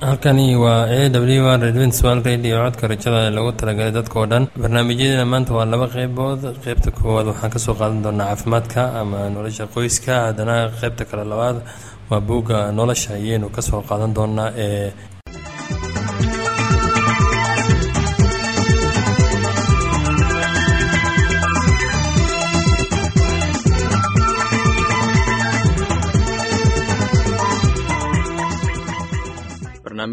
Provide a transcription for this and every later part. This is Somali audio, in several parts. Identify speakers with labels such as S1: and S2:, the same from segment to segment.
S1: halkani waa a w r redwenswal radio codka rajada ee lagu talagalay dadkao dhan. Barnaamijyadeena maanta waa laba qeybood qeybta koowaad waxaan ka soo qaadan doonaa caafimaadka ama nolosha qoyska. Haddana qeybta kale labaad waa buugga nolosha ayaynu ka soo qaadan doonaa ee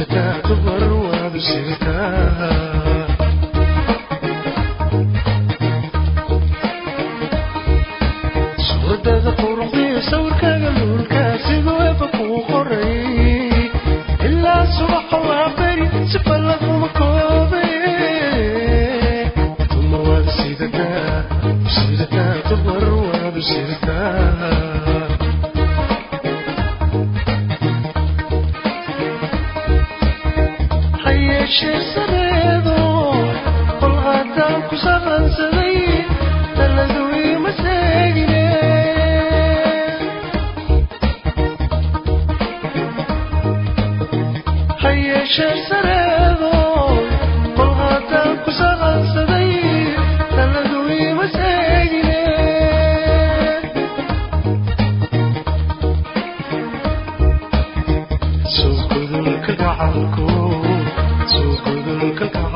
S2: sidataa dumar waada sidataa So good.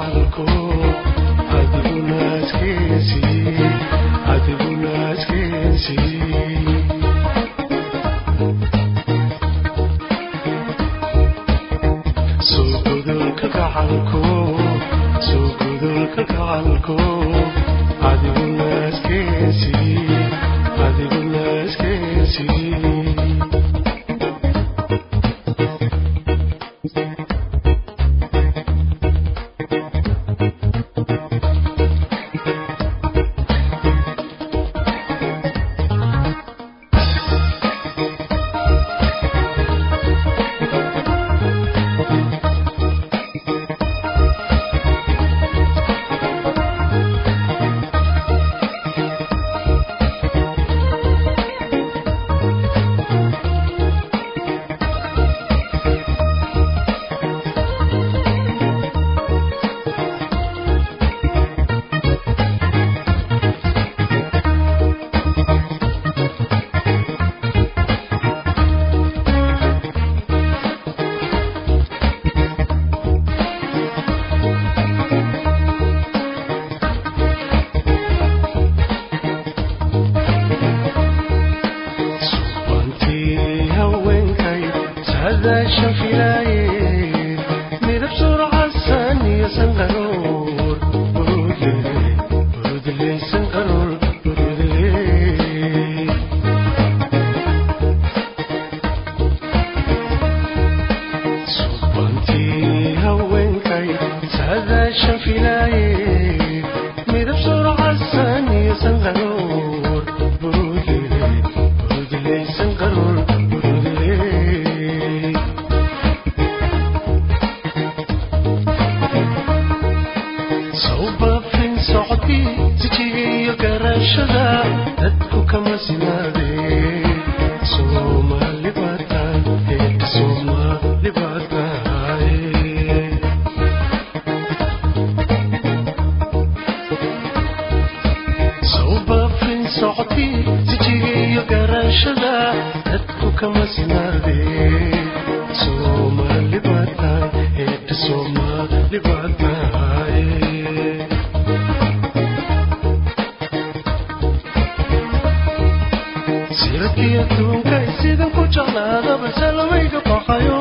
S2: Siradkii adduunka sidan ku jeclaadaba salamayga baqayo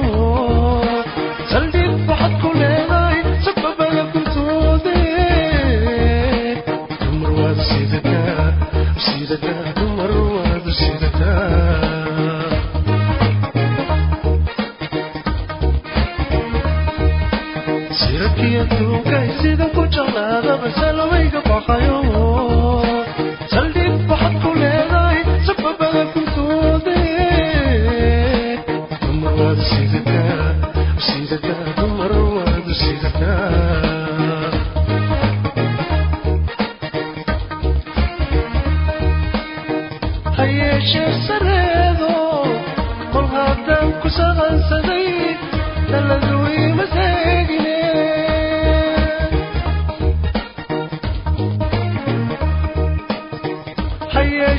S2: saldhig waxaad ku leedahay sababada kuntoode dumar waad sidataa sidataa dumar waad sidataa siradkii adduunka sidan ku jeclaadaba salamayga baqayo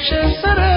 S2: yeeshee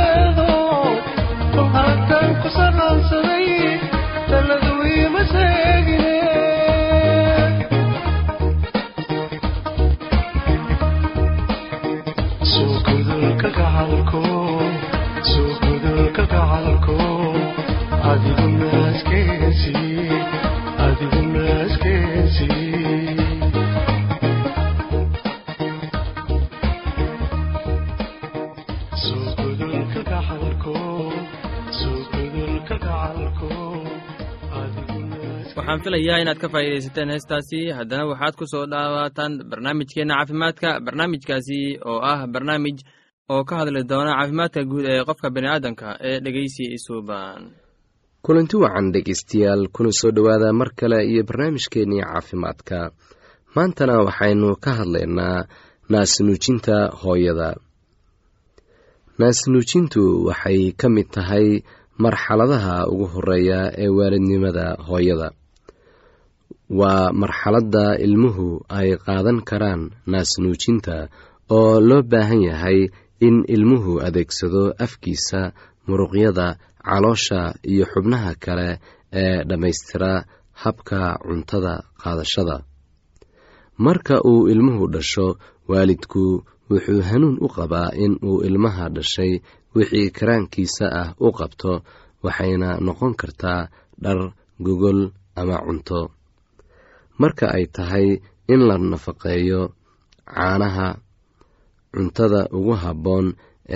S3: filayaa inaad ka faa'iidaysateen heestaasi. Haddana waxaad ku soo dhawaataan barnaamijkeenna caafimaadka barnaamijkaasi oo ah barnaamij oo ka hadli doona caafimaadka guud ee qofka bini'aadanka ee dhegeysi isuuban
S4: kulanti wacan dhegeystayaal kuna soo dhowaada mar kale iyo barnaamijkeennii caafimaadka. Maantana waxaynu ka hadlaynaa naasnuujinta hooyada. Naasnuujintu waxay ka mid tahay marxaladaha ugu horreeya ee waalidnimada hooyada waa marxaladda ilmuhu ay qaadan karaan naasnuujinta oo loo baahan yahay in ilmuhu adeegsado afkiisa muruqyada caloosha iyo xubnaha kale ee dhammaystira habka cuntada qaadashada. Marka uu ilmuhu dhasho waalidku wuxuu hanuun u qabaa in uu ilmaha dhashay wixii karaankiisa ah u qabto waxayna noqon kartaa dhar gogol ama cunto marka ay tahay in la nafaqeeyo caanaha cuntada ugu habboon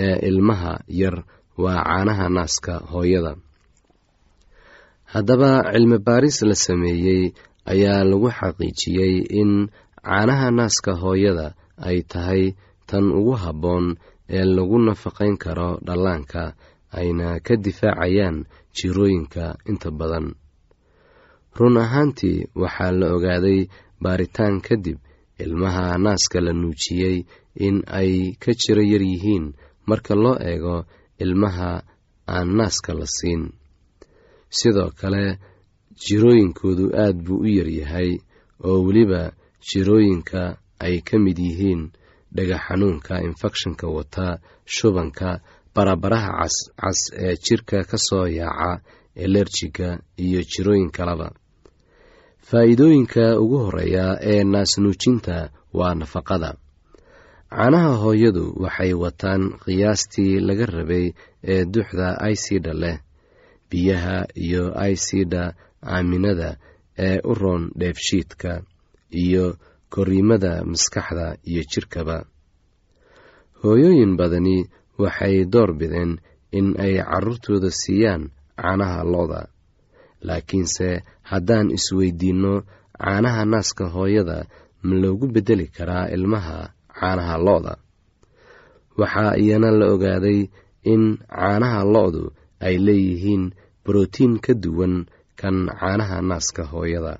S4: ee ilmaha yar waa caanaha naaska hooyada. Haddaba cilmi baaris la sameeyey ayaa lagu xaqiijiyey in caanaha naaska hooyada ay tahay tan ugu habboon ee lagu nafaqayn karo dhallaanka ayna ka difaacayaan jirooyinka inta badan run ahaantii waxaa la ogaaday baaritaan kadib ilmaha naaska la nuujiyey in ay ka jiro yar yihiin marka loo eego ilmaha aan naaska la siin. Sidoo kale jirooyinkoodu aad buu u yaryahay oo weliba jirooyinka ay ka mid yihiin dhega xanuunka infekshanka wata shubanka barabaraha cascas ee jirka ka soo yaaca elerjiga iyo jirooyin kaleba faa'iidooyinka ugu horreeya ee naasnuujinta waa nafaqada. Caanaha hooyadu waxay wataan qiyaastii laga rabay ee duxda aysida leh biyaha iyo aysida aaminada ee u roon dheefshiidka iyo koriimada maskaxda iyo jidhkaba hooyooyin badani waxay door bideen in ay carruurtooda siiyaan caanaha lo-da laakiinse haddaan isweydiinno caanaha naaska hooyada ma loogu beddeli karaa ilmaha caanaha lo-da? Waxaa iyana la ogaaday in caanaha lo-du ay leeyihiin brotiin ka duwan kan caanaha naaska hooyada.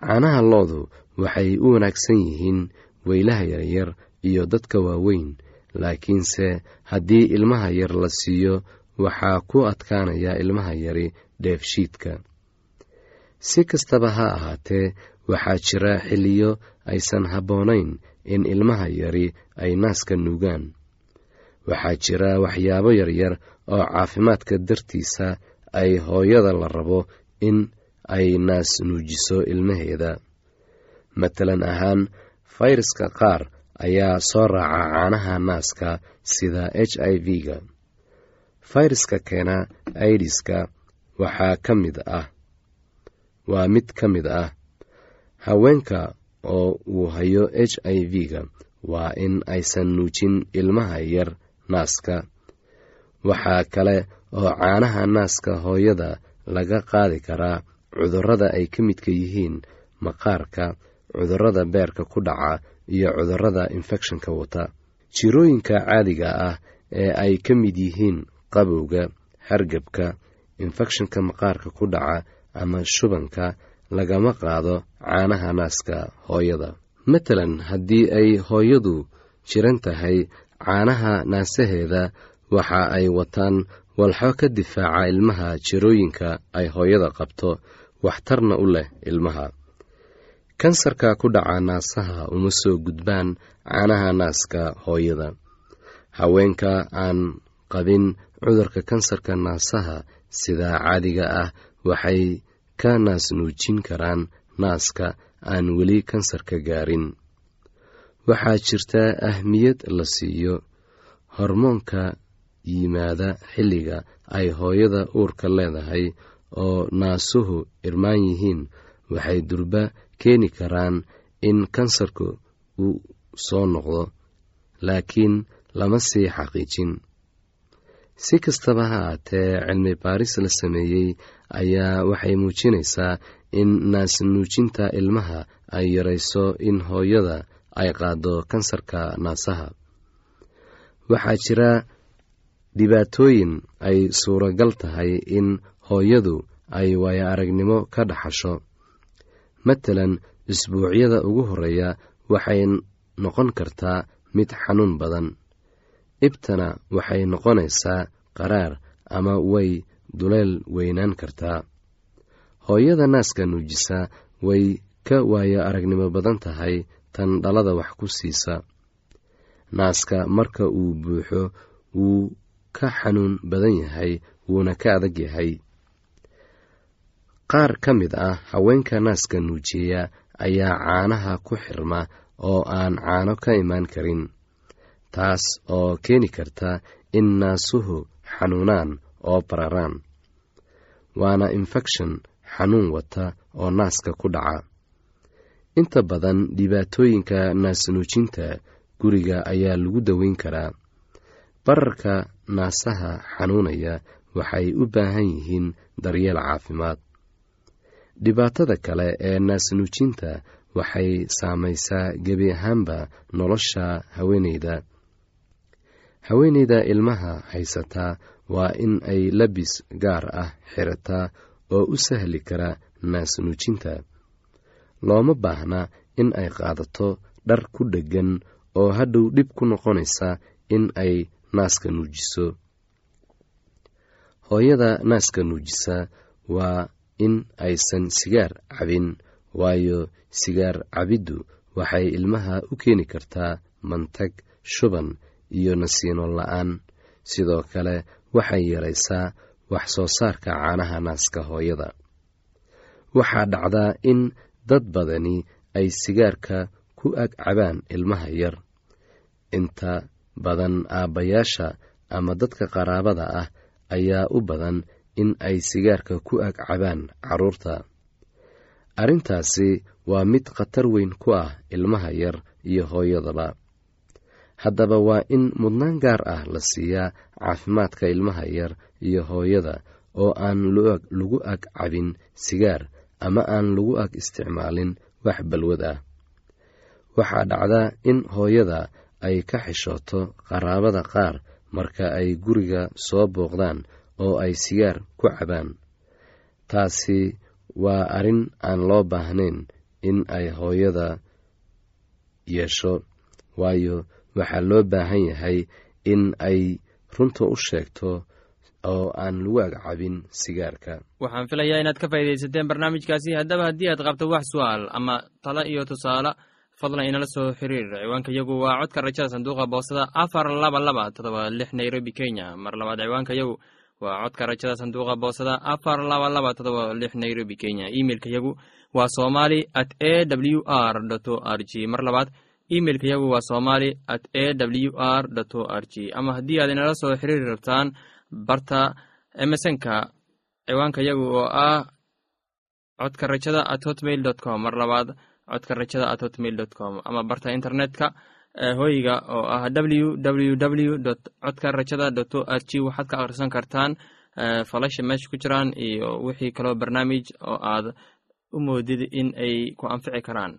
S4: Caanaha lo-du waxay u wanaagsan yihiin weylaha yaryar iyo dadka waaweyn laakiinse haddii ilmaha yar la siiyo waxaa ku adkaanaya ilmaha yari dheefshiidka si kastaba ha ahaatee waxaa jira xilliyo aysan habboonayn in ilmaha yari ay naaska nuugaan. Waxaa jira waxyaabo yaryar oo caafimaadka dartiisa ay hooyada la rabo in ay naas nuujiso ilmaheeda. Matalan ahaan fayraska qaar ayaa soo raaca caanaha naaska sida h i v-ga. Fayraska keena aidiska waxaa ka mid ah waa mid ka mid ah. Haweenka oo uu hayo h i v-ga waa in aysan nuujin ilmaha yar naaska. Waxaa kale oo caanaha naaska hooyada laga qaadi karaa cudurrada ay ka midka yihiin maqaarka cudurrada beerka ku dhaca iyo cudurrada infekshanka wata. Jirooyinka caadiga ah ee ay ka mid yihiin qabowga hargebka infekshanka maqaarka ku dhaca ama shubanka lagama qaado caanaha naaska hooyada. Matalan haddii ay hooyadu jiran tahay caanaha naasaheeda waxa ay wataan walxo ka difaaca ilmaha jirooyinka ay hooyada qabto waxtarna u leh ilmaha. Kansarka ku dhaca naasaha uma soo gudbaan caanaha naaska hooyada. Haweenka aan qabin cudurka kansarka naasaha sida caadiga ah waxay ka naas nuujin karaan naaska aan weli kansarka gaarin. Waxaa jirta ahmiyad la siiyo hormoonka yimaada xilliga ay hooyada uurka leedahay oo naasuhu irmaan yihiin. Waxay durba keeni karaan in kansarku uu soo noqdo laakiin lama sii xaqiijin si kastaba ha aatee cilmi baaris la sameeyey ayaa waxay muujinaysaa in naas nuujinta ilmaha ay yarayso in hooyada ay qaado kansarka naasaha. Waxaa jira dhibaatooyin ay suuragal tahay in hooyadu ay waayo aragnimo ka dhaxasho. Matalan isbuucyada ugu horreeya waxay noqon kartaa mid xanuun badan ibtana waxay noqonaysaa qaraar ama way duleel weynaan kartaa. Hooyada naaska nuujisa way ka waayo aragnimo badan tahay tan dhalada wax ku siisa. Naaska marka uu buuxo wuu ka xanuun badan yahay wuuna ka adag yahay. Qaar ka mid ah haweenka naaska nuujiya ayaa caanaha ku xirma oo aan caano ka imaan karin taas oo keeni karta in naasuhu xanuunaan oo bararaan. Waana infekshan xanuun wata oo naaska ku dhaca. Inta badan dhibaatooyinka naasnuujinta guriga ayaa lagu daweyn karaa. Bararka naasaha xanuunaya waxay u baahan yihiin daryeel caafimaad. Dhibaatada kale ee naasnuujinta waxay saamaysaa gebi ahaanba nolosha haweeneyda haweeneyda ilmaha haysataa waa in ay labis gaar ah xirataa oo u sahli kara naasnuujinta. Looma baahna in ay qaadato dhar ku dheggan oo hadhow dhib ku noqonaysa in ay naaska nuujiso. Hooyada naaska nuujisa waa in aysan sigaar cabin waayo sigaar cabiddu waxay ilmaha u keeni kartaa mantag shuban iyo nasiino la'aan. Sidoo kale waxay yaraysaa wax soo saarka caanaha naaska hooyada. Waxaa dhacdaa in dad badani ay sigaarka ku ag cabaan ilmaha yar. Inta badan aabbayaasha ama dadka qaraabada ah ayaa u badan in ay sigaarka ku ag cabaan carruurta arrintaasi waa mid khatar weyn ku ah ilmaha yar iyo hooyadaba haddaba waa in mudnaan gaar ah la siiyaa caafimaadka ilmaha yar iyo hooyada oo aan lagu ag cabin sigaar ama aan lagu ag isticmaalin wax balwad ah. Waxaa dhacdaa in hooyada ay ka xishooto qaraabada qaar marka ay guriga soo booqdaan oo ay sigaar ku cabaan. Taasi waa arrin aan loo baahnayn in ay hooyada yeesho waayo waxaa loo baahan yahay in ay runta u sheegto oo aan lagu agcabin sigaarka.
S5: Waxaan filayaa inaad ka faa'iidaysateen barnaamijkaasi. Haddaba haddii aad qabto wax su'aal ama talo iyo tusaale fadlan inala soo xiriir. Ciwaanka yagu waa codka rajada sanduuqa boostada afar laba laba todoba lix nairobi kenya. Mar labaad ciwaanka yagu waa codka rajada sanduuqa boostada afar laba laba todoba lix nairobi kenya. Imeilka yagu waa somali at a w r r g. Mar labaad imeilka yagu waa somali at a w r o r g. Ama haddii aad inala soo xiriiri rabtaan barta emesonka ciwaanka yagu oo ah codka rajada at hotmail dot com. Mar labaad codka rajada at hotmail dot com. Ama barta internetka hoyga oo ah w w w dot codka rajada dot o r g. Waxaad ka akhrisan kartaan falasha meesha ku jiraan iyo wixii kaloo barnaamij oo aad u moodid in ay ku anfici karaan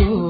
S3: Jesús.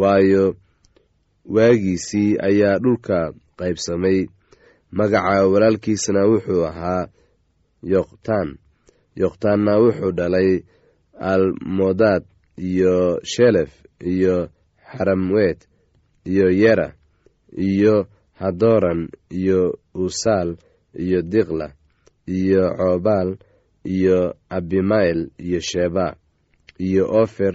S4: waayo waagiisii ayaa dhulka qaybsamay. Magaca walaalkiisna wuxuu ahaa yoqtaan. Yoqtaanna wuxuu dhalay almodaad iyo shelef iyo xaramwed iyo yera iyo hadoran iyo usaal iyo diqla iyo coobaal iyo abimael iyo sheba iyo ofer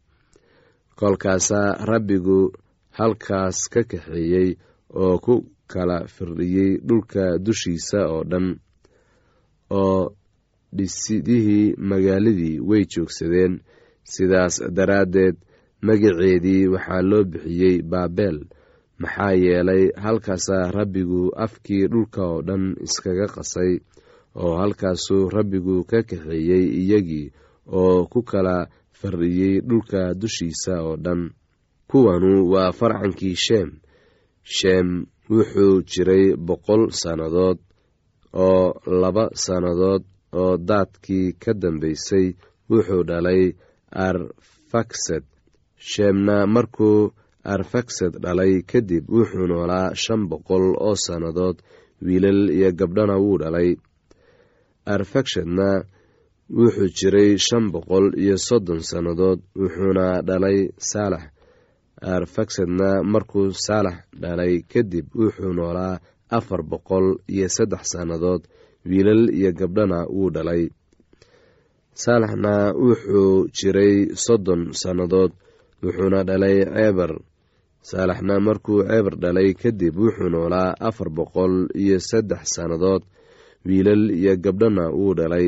S4: kolkaasaa rabbigu halkaas ka kaxeeyey oo ku kala firdhiyey dhulka dushiisa oo dhan oo dhisidihii magaaladii way joogsadeen. Sidaas daraaddeed magaceedii waxaa loo bixiyey baabel maxaa yeelay halkaasaa rabbigu afkii dhulka oo dhan iskaga qasay oo halkaasuu rabbigu ka kaxeeyey iyagii oo ku kala fardhiyey dhulka dushiisa oo dhan. Kuwanu waa farcankii sheem. Sheem wuxuu jiray boqol sannadood oo laba sannadood oo daadkii ka dambaysay wuxuu dhalay arfaksad. Sheemna markuu arfaksad dhalay kadib wuxuu noolaa shan boqol oo sannadood wiilal iyo gabdhana wuu dhalay. Arfakshadna wuxuu jiray shan boqol iyo soddon sannadood wuxuuna dhalay saalax. Arfaksadna markuu saalax dhalay kadib wuxuu noolaa afar boqol iyo saddex sannadood wiilal iyo gabdhana wuu dhalay. Saalaxna wuxuu jiray soddon sannadood wuxuuna dhalay ceebar saalaxna markuu ceebar dhalay kadib wuxuu noolaa afar boqol iyo saddex sannadood wiilal iyo gabdhana wuu dhalay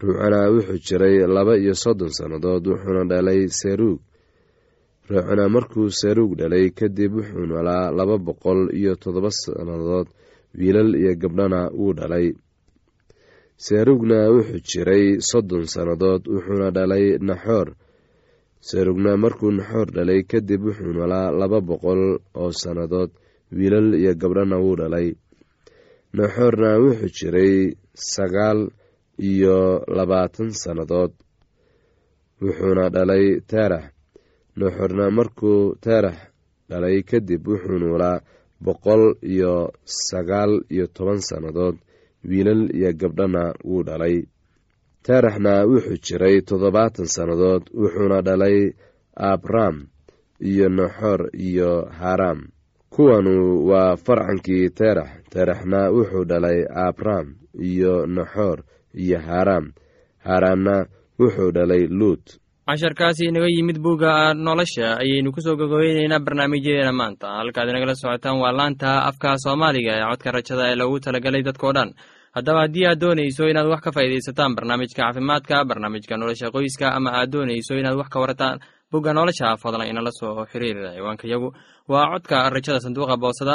S4: ruucana wuxuu jiray laba iyo soddon sannadood wuxuuna dhalay seruug. Ruucana markuu seruug dhalay kadib wuxuu noolaa laba boqol iyo toddoba sannadood wiilal iyo gabdhana wuu dhalay. Seruugna wuxuu jiray soddon sannadood wuxuuna dhalay naxoor. Seruugna markuu naxoor dhalay kadib wuxuu noolaa laba boqol oo sannadood wiilal iyo gabdhana wuu dhalay. Naxoorna wuxuu jiray sagaal iyo labaatan sannadood wuxuuna dhalay teerax naxoorna markuu teerax dhalay kadib wuxuu noolaa boqol iyo sagaal iyo toban sannadood wiilal iyo gabdhana wuu dhalay. Teeraxna wuxuu jiray toddobaatan sannadood wuxuuna dhalay abram iyo naxoor iyo haram kuwanu waa farcankii teerax teeraxna wuxuu dhalay abram iyo naxoor iyo haram. Haramna wuxuu dhalay luut.
S3: Casharkaasi inaga yimid bugga nolosha ayaynu ku soo gogobeyneynaa barnaamijyadeena maanta. Halkaad inagala socotaan waa laanta afka soomaaliga ee codka rajada ee loogu talagalay dadkao dhan. Haddaba haddii aad doonayso inaad wax ka faa'iidaysataan barnaamijka caafimaadka barnaamijka nolosha qoyska ama aad doonayso inaad wax ka warataan bugga nolosha fadlan inala soo xiriir ciwaanka yagu. Waa codka rajada sanduuqa boosada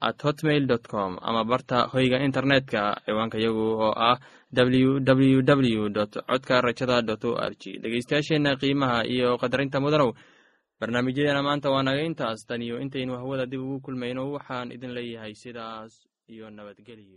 S3: at hotmail com ama barta hoyga internetka ciwaanka yagu oo ah w w w dot codka rajada dot o r g dhegeystayaasheenna qiimaha iyo qadarinta mudanow barnaamijyadeena maanta waa naga intaas. Tan iyo intaynu hawada dib ugu kulmayno waxaan idin leeyahay sidaas iyo nabadgelyo